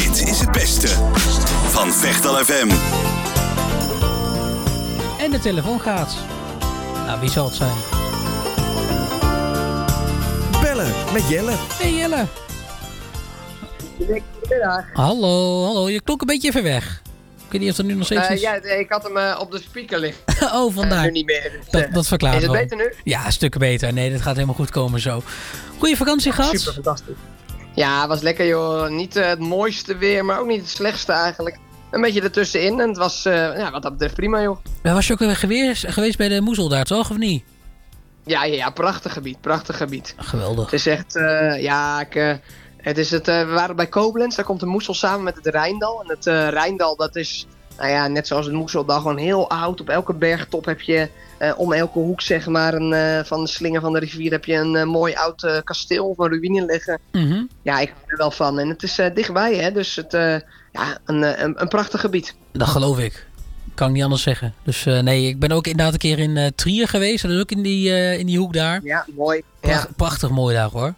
Dit is het beste van Vechtal FM. En de telefoon gaat. Nou, wie zal het zijn? Bellen met Jelle. Hey Jelle. Goedemiddag. Hallo, hallo. Je klonk een beetje ver weg. Ik weet niet of er nu nog steeds Eh, is. ja, ik had hem eh, op de speaker liggen. oh, Eh, vandaar. nu niet meer. dus, dat, dat verklaart is het wel. beter nu? Ja, stukken beter. Nee, dat gaat helemaal goed komen zo. Goeie vakantie gehad? Super fantastisch. Ja, was lekker joh. Niet eh, het mooiste weer, maar ook niet het slechtste eigenlijk. Een beetje ertussenin en het was eh, ja, wat dat betreft prima joh. Maar was je ook weer geweest, geweest bij de Moezel daar, toch? Of niet? Ja, ja, ja, prachtig gebied, prachtig gebied. Geweldig. Het is echt, eh, ja, ik, het is het, we waren bij Koblenz, daar komt de Moesel samen met het Rijndal. En het Rijndal, dat is, nou ja, net zoals het Moeseldal, gewoon heel oud. Op elke bergtop heb je, eh, om elke hoek zeg maar, een, eh, van de slinger van de rivier, heb je een eh, mooi oud kasteel of een ruïne liggen. Mhm. Ja, ik hou er wel van. En het is dichtbij, hè, dus het, ja, een, een, een prachtig gebied. Dat geloof ik. Kan ik niet anders zeggen. Dus nee, ik ben ook inderdaad een keer in Trier geweest. Dat is ook in die, in die hoek daar. Ja, mooi. Ja. Pracht- Prachtig mooi daar hoor.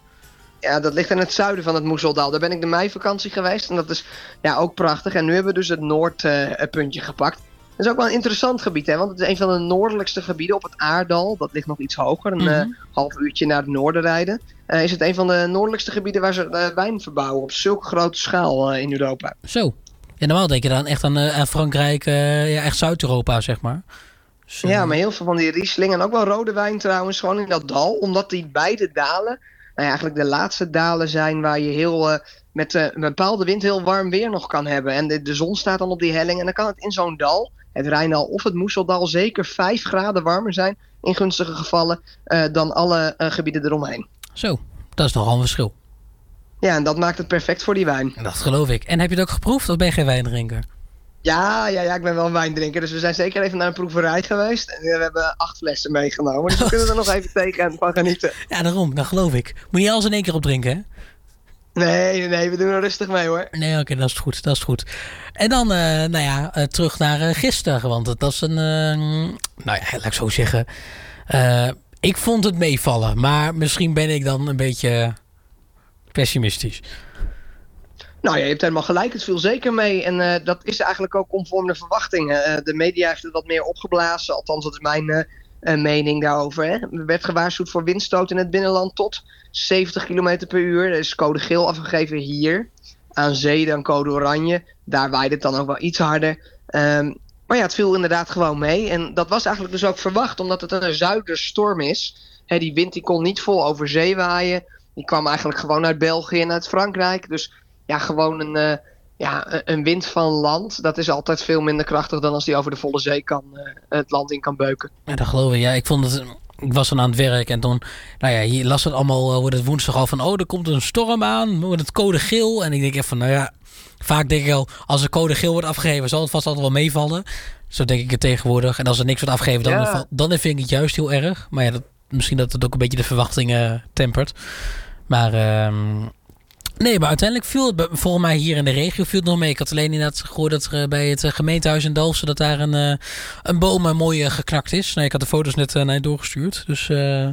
Ja, dat ligt in het zuiden van het Moeseldal. Daar ben ik de meivakantie geweest en dat is ja, ook prachtig. En nu hebben we dus het noordpuntje gepakt. Dat is ook wel een interessant gebied, hè? want het is een van de noordelijkste gebieden op het Aardal. Dat ligt nog iets hoger, een eh, Mhm. half uurtje naar het noorden rijden. Eh, is het een van de noordelijkste gebieden waar ze eh, wijn verbouwen op zulke grote schaal eh, in Europa. Zo. En normaal denk je dan echt aan, eh, aan Frankrijk, eh, ja, echt Zuid-Europa zeg maar. Eh, Ja, maar heel veel van die Riesling en ook wel rode wijn trouwens, gewoon in dat dal. Omdat die beide dalen, nou ja, eigenlijk de laatste dalen zijn waar je heel, eh, met eh, een bepaalde wind heel warm weer nog kan hebben. En de, de zon staat dan op die helling en dan kan het in zo'n dal, het Rijndal of het Moeseldal, zeker 5 graden warmer zijn in gunstige gevallen eh, dan alle gebieden eromheen. Zo, dat is nogal een verschil. Ja, en dat maakt het perfect voor die wijn. Dat geloof ik. En heb je het ook geproefd of ben je geen wijndrinker? Ja, ja, ja, ik ben wel een wijndrinker, dus we zijn zeker even naar een proeverij geweest. En we hebben acht flessen meegenomen, dus we kunnen er nog even tegen en van genieten. Ja, daarom. Dat geloof ik. Moet je alles in één keer opdrinken, hè? Nee, nee, we doen er rustig mee hoor. Nee, oké, dat is goed. Dat is goed. En dan, eh, nou ja, eh, terug naar eh, gisteren. Want het was een, eh, nou ja, laat ik zo zeggen. Eh, ik vond het meevallen. Maar misschien ben ik dan een beetje pessimistisch. Nou je hebt helemaal gelijk. Het viel zeker mee. En eh, dat is eigenlijk ook conform de verwachtingen. Eh, de media heeft het wat meer opgeblazen. Althans, dat is mijn eh, mening daarover. Er werd gewaarschuwd voor windstoot in het binnenland tot 70 km per uur. Er is code geel afgegeven hier. Aan zee dan code oranje. Daar waaide het dan ook wel iets harder. Ehm, maar ja, het viel inderdaad gewoon mee. En dat was eigenlijk dus ook verwacht, omdat het een zuiderstorm is. Die wind die kon niet vol over zee waaien. Die kwam eigenlijk gewoon uit België en uit Frankrijk. Dus ja, gewoon een, eh, ja, een- wind van land. Dat is altijd veel minder krachtig dan als die over de volle zee kan, eh, het land in kan beuken. Ja, dat geloof ik. Ja, ik vond het... Ik was dan aan het werk en toen... Nou ja, hier las het allemaal... eh, wordt het woensdag al van... Oh, er komt een storm aan. Wordt het code geel. En ik denk even van... Nou ja... Vaak denk ik al... Als er code geel wordt afgegeven... Zal het vast altijd wel meevallen. Zo denk ik het tegenwoordig. En als er niks wordt afgegeven... Dan, Ja. dan vind ik het juist heel erg. Maar ja, dat, misschien dat het ook een beetje de verwachtingen tempert. Maar... ehm, Nee, maar uiteindelijk viel het volgens mij hier in de regio viel het nog mee. Ik had alleen inderdaad gehoord dat er eh, bij het eh, gemeentehuis in Dalfsen... dat daar een, eh, een boom mooi geknakt is. Nou, ik had de foto's net naar je doorgestuurd. Dus eh,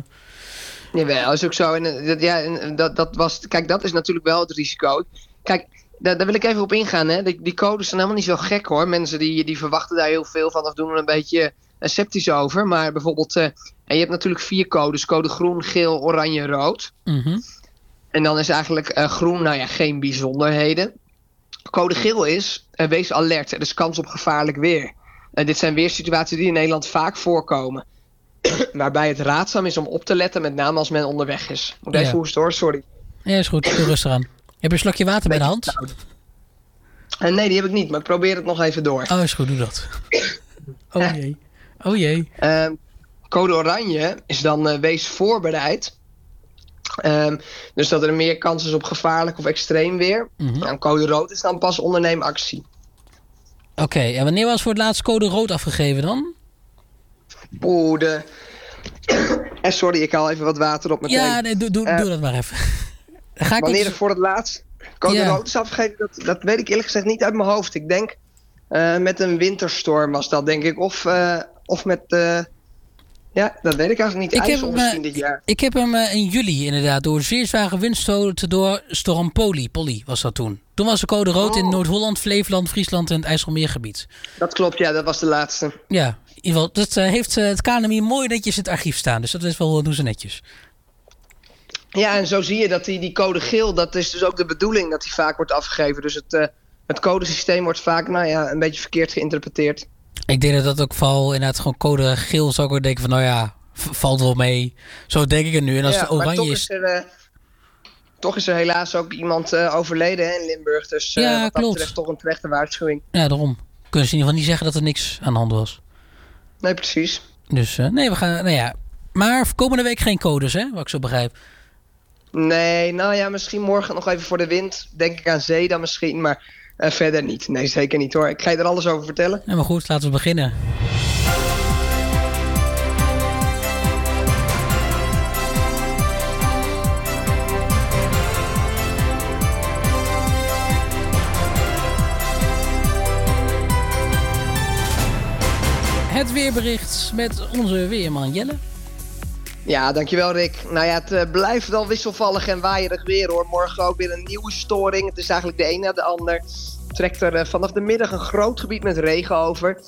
Jawel, dat is ook zo. En, dat, ja, en dat, dat was, kijk, dat is natuurlijk wel het risico. Kijk, daar, daar wil ik even op ingaan. Hè. Die, die codes zijn helemaal niet zo gek hoor. Mensen die, die verwachten daar heel veel van of doen er een beetje sceptisch over. Maar bijvoorbeeld, en je hebt natuurlijk vier codes. Code groen, geel, oranje, rood. mhm. En dan is eigenlijk eh, groen, nou ja, geen bijzonderheden. Code geel is, eh, wees alert. Er is kans op gevaarlijk weer. Dit zijn weersituaties die in Nederland vaak voorkomen. Waarbij het raadzaam is om op te letten, met name als men onderweg is. Moet even Ja. hoesten hoor, sorry. ja, is goed. Doe rustig aan. Heb je een slokje water bij de hand? Eh, nee, die heb ik niet, maar ik probeer het nog even door. Oh, is goed. Doe dat. Oh jee. Oh jee. Ehm, code oranje is dan wees voorbereid. Ehm, dus dat er meer kans is op gevaarlijk of extreem weer. Mhm. En code rood is dan pas onderneem actie. Oké, en wanneer was voor het laatst code rood afgegeven dan? Oeh, de... Eh, sorry, ik haal even wat water op meteen. Ja, nee, doe, doe, Eh, doe dat maar even. Ga ik Wanneer er voor het laatst code rood is afgegeven, dat, dat weet ik eerlijk gezegd niet uit mijn hoofd. Ik denk eh, met een winterstorm was dat, denk ik. Of, eh, of met, Ja, dat weet ik eigenlijk niet. Ik heb IJssel misschien eh, dit jaar. Ik heb hem eh, in juli inderdaad door zeer zware windstoten door storm Poli. Polly was dat toen. Toen was de code rood in Oh. Noord-Holland, Flevoland, Friesland en het IJsselmeergebied. Dat klopt, ja, dat was de laatste. Ja, in ieder geval, dat eh, heeft het KNMI mooi netjes in het archief staan. Dus dat is wel, doen ze netjes. Ja, en zo zie je dat die, die code geel, dat is dus ook de bedoeling dat die vaak wordt afgegeven. Dus het, het codesysteem wordt vaak, nou ja, een beetje verkeerd geïnterpreteerd. Ik denk dat dat ook vooral inderdaad gewoon code geel zou ik ook denken van nou ja, valt wel mee. Zo denk ik het nu. En als Ja, het oranje toch is, is er, eh, toch is er helaas ook iemand eh, overleden hè, in Limburg. Dus eh, Ja, wat dat klopt. betreft toch een terechte waarschuwing. ja daarom. Kunnen ze in ieder geval niet zeggen dat er niks aan de hand was. Nee, precies. Dus nee, we gaan, nou ja. Maar komende week geen codes hè, wat ik zo begrijp. Nee, nou ja, misschien morgen nog even voor de wind. Denk ik aan zee dan misschien, maar eh, verder niet. Nee, zeker niet hoor. Ik ga je er alles over vertellen. Ja, maar goed, laten we beginnen. Het weerbericht met onze weerman Jelle. Ja, dankjewel Rick. Nou ja, het eh, blijft wel wisselvallig en waaierig weer hoor. Morgen ook weer een nieuwe storing. Het is eigenlijk de een na de ander. Trekt er eh, vanaf de middag een groot gebied met regen over.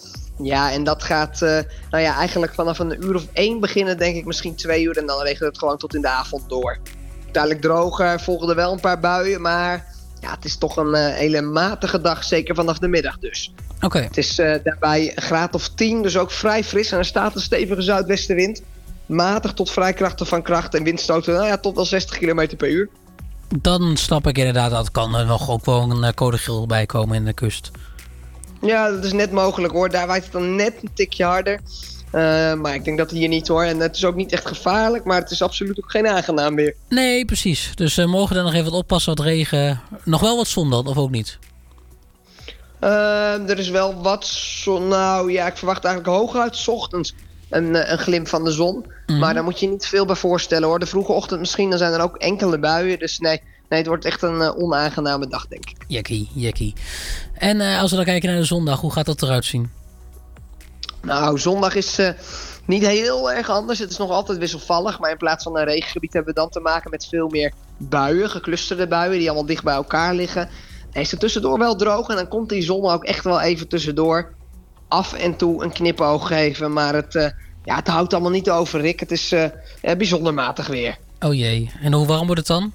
Ja, en dat gaat eh, nou ja, eigenlijk vanaf een uur of één beginnen, denk ik misschien twee uur. En dan regent het gewoon tot in de avond door. Uiteindelijk droger, volgen er wel een paar buien, maar ja, het is toch een hele matige dag, zeker vanaf de middag dus. Oké, Het is daarbij een graad of 10, dus ook vrij fris. En er staat een stevige zuidwestenwind. Matig tot vrij krachtig van kracht en windstoten nou ja, tot wel 60 km per uur. dan snap ik inderdaad dat kan er nog ook wel een eh, code geel bij komen in de kust. Ja, dat is net mogelijk hoor. Daar waait het dan net een tikje harder. Eh, maar ik denk dat hier niet hoor. En het is ook niet echt gevaarlijk, maar het is absoluut ook geen aangenaam weer. Nee, precies. Dus eh morgen dan nog even wat oppassen, wat regen. Nog wel wat zon dan, of ook niet? Eh, er is wel wat zon. Nou ja, ik verwacht eigenlijk hooguit 's ochtends een, eh, een glimp van de zon. Mhm. Maar daar moet je niet veel bij voorstellen hoor. De vroege ochtend misschien, dan zijn er ook enkele buien. Dus nee, nee het wordt echt een eh, onaangename dag, denk ik. Jekkie, jekkie. En eh, als we dan kijken naar de zondag, hoe gaat dat eruit zien? Nou, zondag is niet heel erg anders. Het is nog altijd wisselvallig. Maar in plaats van een regengebied hebben we dan te maken met veel meer buien. Geclusterde buien die allemaal dicht bij elkaar liggen. En is het tussendoor wel droog. En dan komt die zon ook echt wel even tussendoor. Af en toe een knipoog geven. Maar het, eh, ja, het houdt allemaal niet over, Rick. Het is eh, bijzonder matig weer. Oh jee. En hoe warm wordt het dan?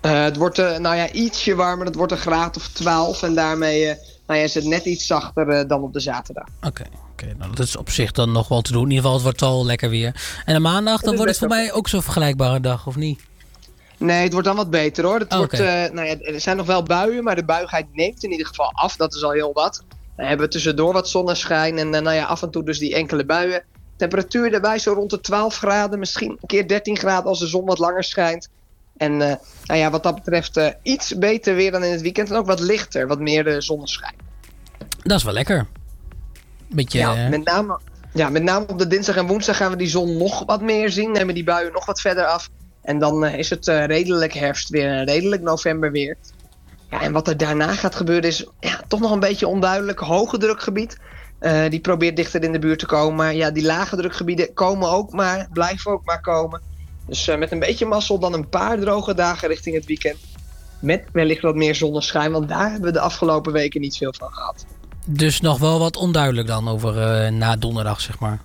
Het wordt eh, nou ja, ietsje warmer. Het wordt een graad of 12. En daarmee nou ja, is het net iets zachter dan op de zaterdag. Oké, oké. nou, dat is op zich dan nog wel te doen. In ieder geval, het wordt al lekker weer. En de maandag, dan wordt het voor mij ook zo'n vergelijkbare dag, of niet? Nee, het wordt dan wat beter hoor. Het wordt, nou ja, er zijn nog wel buien, maar de buigheid neemt in ieder geval af. Dat is al heel wat. We hebben tussendoor wat zonneschijn en eh, nou ja, af en toe dus die enkele buien. Temperatuur daarbij zo rond de 12 graden, misschien een keer 13 graden als de zon wat langer schijnt. En eh, nou ja, wat dat betreft eh, iets beter weer dan in het weekend en ook wat lichter, wat meer de zonneschijn. Dat is wel lekker. Beetje, Ja, met name, ja, met name op de dinsdag en woensdag gaan we die zon nog wat meer zien. Nemen die buien nog wat verder af. En dan is het redelijk herfst weer en redelijk november weer. Ja, en wat er daarna gaat gebeuren is ja, toch nog een beetje onduidelijk. Hoge drukgebied. eh, die probeert dichter in de buurt te komen. Maar ja, die lage drukgebieden komen ook maar, blijven ook maar komen. Dus eh, met een beetje mazzel dan een paar droge dagen richting het weekend. Met wellicht wat meer zonneschijn, want daar hebben we de afgelopen weken niet veel van gehad. Dus nog wel wat onduidelijk dan over eh, na donderdag, zeg maar.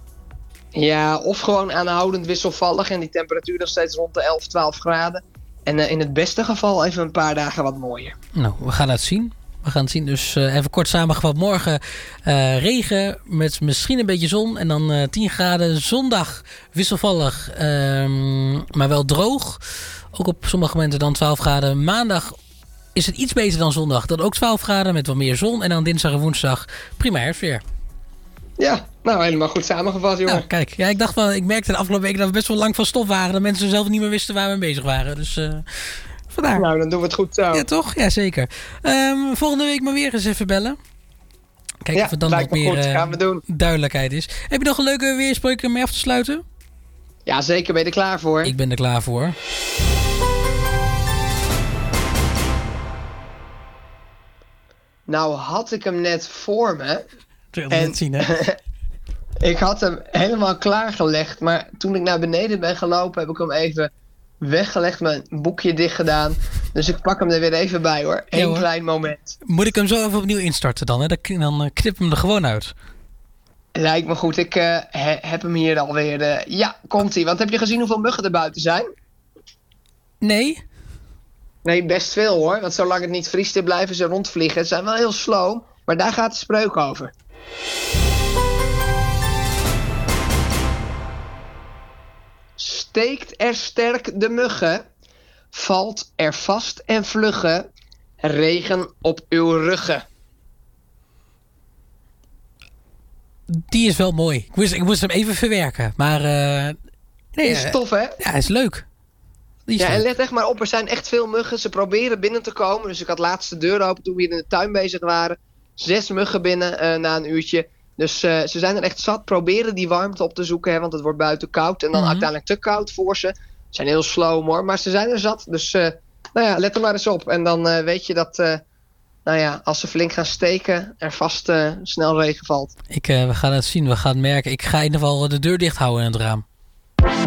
Ja, of gewoon aanhoudend wisselvallig en die temperatuur nog steeds rond de 11, 12 graden. En eh, in het beste geval even een paar dagen wat mooier. Nou, we gaan het zien. We gaan het zien. Dus eh, even kort samengevat. Morgen eh, regen met misschien een beetje zon. En dan eh 10 graden. Zondag wisselvallig, ehm, maar wel droog. Ook op sommige momenten dan 12 graden. Maandag is het iets beter dan zondag. Dan ook 12 graden met wat meer zon. En dan dinsdag en woensdag prima herfstweer. Ja, nou helemaal goed samengevat, jongen. Nou, kijk. Ja, ik dacht wel, ik merkte de afgelopen weken dat we best wel lang van stof waren. Dat mensen zelf niet meer wisten waar we mee bezig waren. Dus eh vandaar. Nou, dan doen we het goed zo. Ja, toch? Ja, zeker. Ehm, volgende week maar weer eens even bellen. Kijk Ja, of er dan me meer eh, Gaan we doen. duidelijkheid is. Heb je nog een leuke weerspreuk om mee af te sluiten? Ja, zeker. Ben je er klaar voor? Ik ben er klaar voor. Nou had ik hem net voor me. En- zien, hè? Ik had hem helemaal klaargelegd, maar toen ik naar beneden ben gelopen, heb ik hem even weggelegd, mijn boekje dicht gedaan. Dus ik pak hem er weer even bij hoor. Eén klein moment. Moet ik hem zo even opnieuw instarten dan? Hè? Dan, eh, knip hem er gewoon uit. Lijkt me goed. Ik eh, he- heb hem hier alweer. eh ja, komt ie. Want heb je gezien hoeveel muggen er buiten zijn? Nee? Nee, best veel hoor. Want zolang het niet vriest, blijven ze rondvliegen. Het zijn wel heel slow, maar daar gaat de spreuk over. Steekt er sterk de muggen, valt er vast en vlugge, regen op uw ruggen. Die is wel mooi. Ik moest, ik moest hem even verwerken. Maar eh, nee, Is eh, tof hè? ja, is leuk. Die Ja, en let echt maar op, er zijn echt veel muggen. Ze proberen binnen te komen. Dus ik had laatst de deur open toen we hier in de tuin bezig waren. Zes muggen binnen eh, na een uurtje. Dus eh, ze zijn er echt zat. Proberen die warmte op te zoeken, hè, want het wordt buiten koud. En dan Mhm. uiteindelijk te koud voor ze. Ze zijn heel slow hoor, maar ze zijn er zat. Dus eh, nou ja, let er maar eens op. En dan weet je dat, nou ja, als ze flink gaan steken, er vast snel regen valt. Ik, we gaan het zien, we gaan het merken. Ik ga in ieder geval de deur dicht houden in het raam.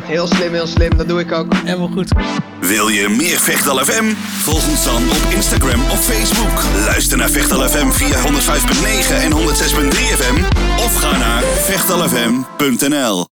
Heel slim, heel slim. Dat doe ik ook. Helemaal goed. Wil je meer Vechtal FM? Volg ons dan op Instagram of Facebook. Luister naar Vechtal FM via 105.9 en 106.3 FM. Of ga naar vechtalfm.nl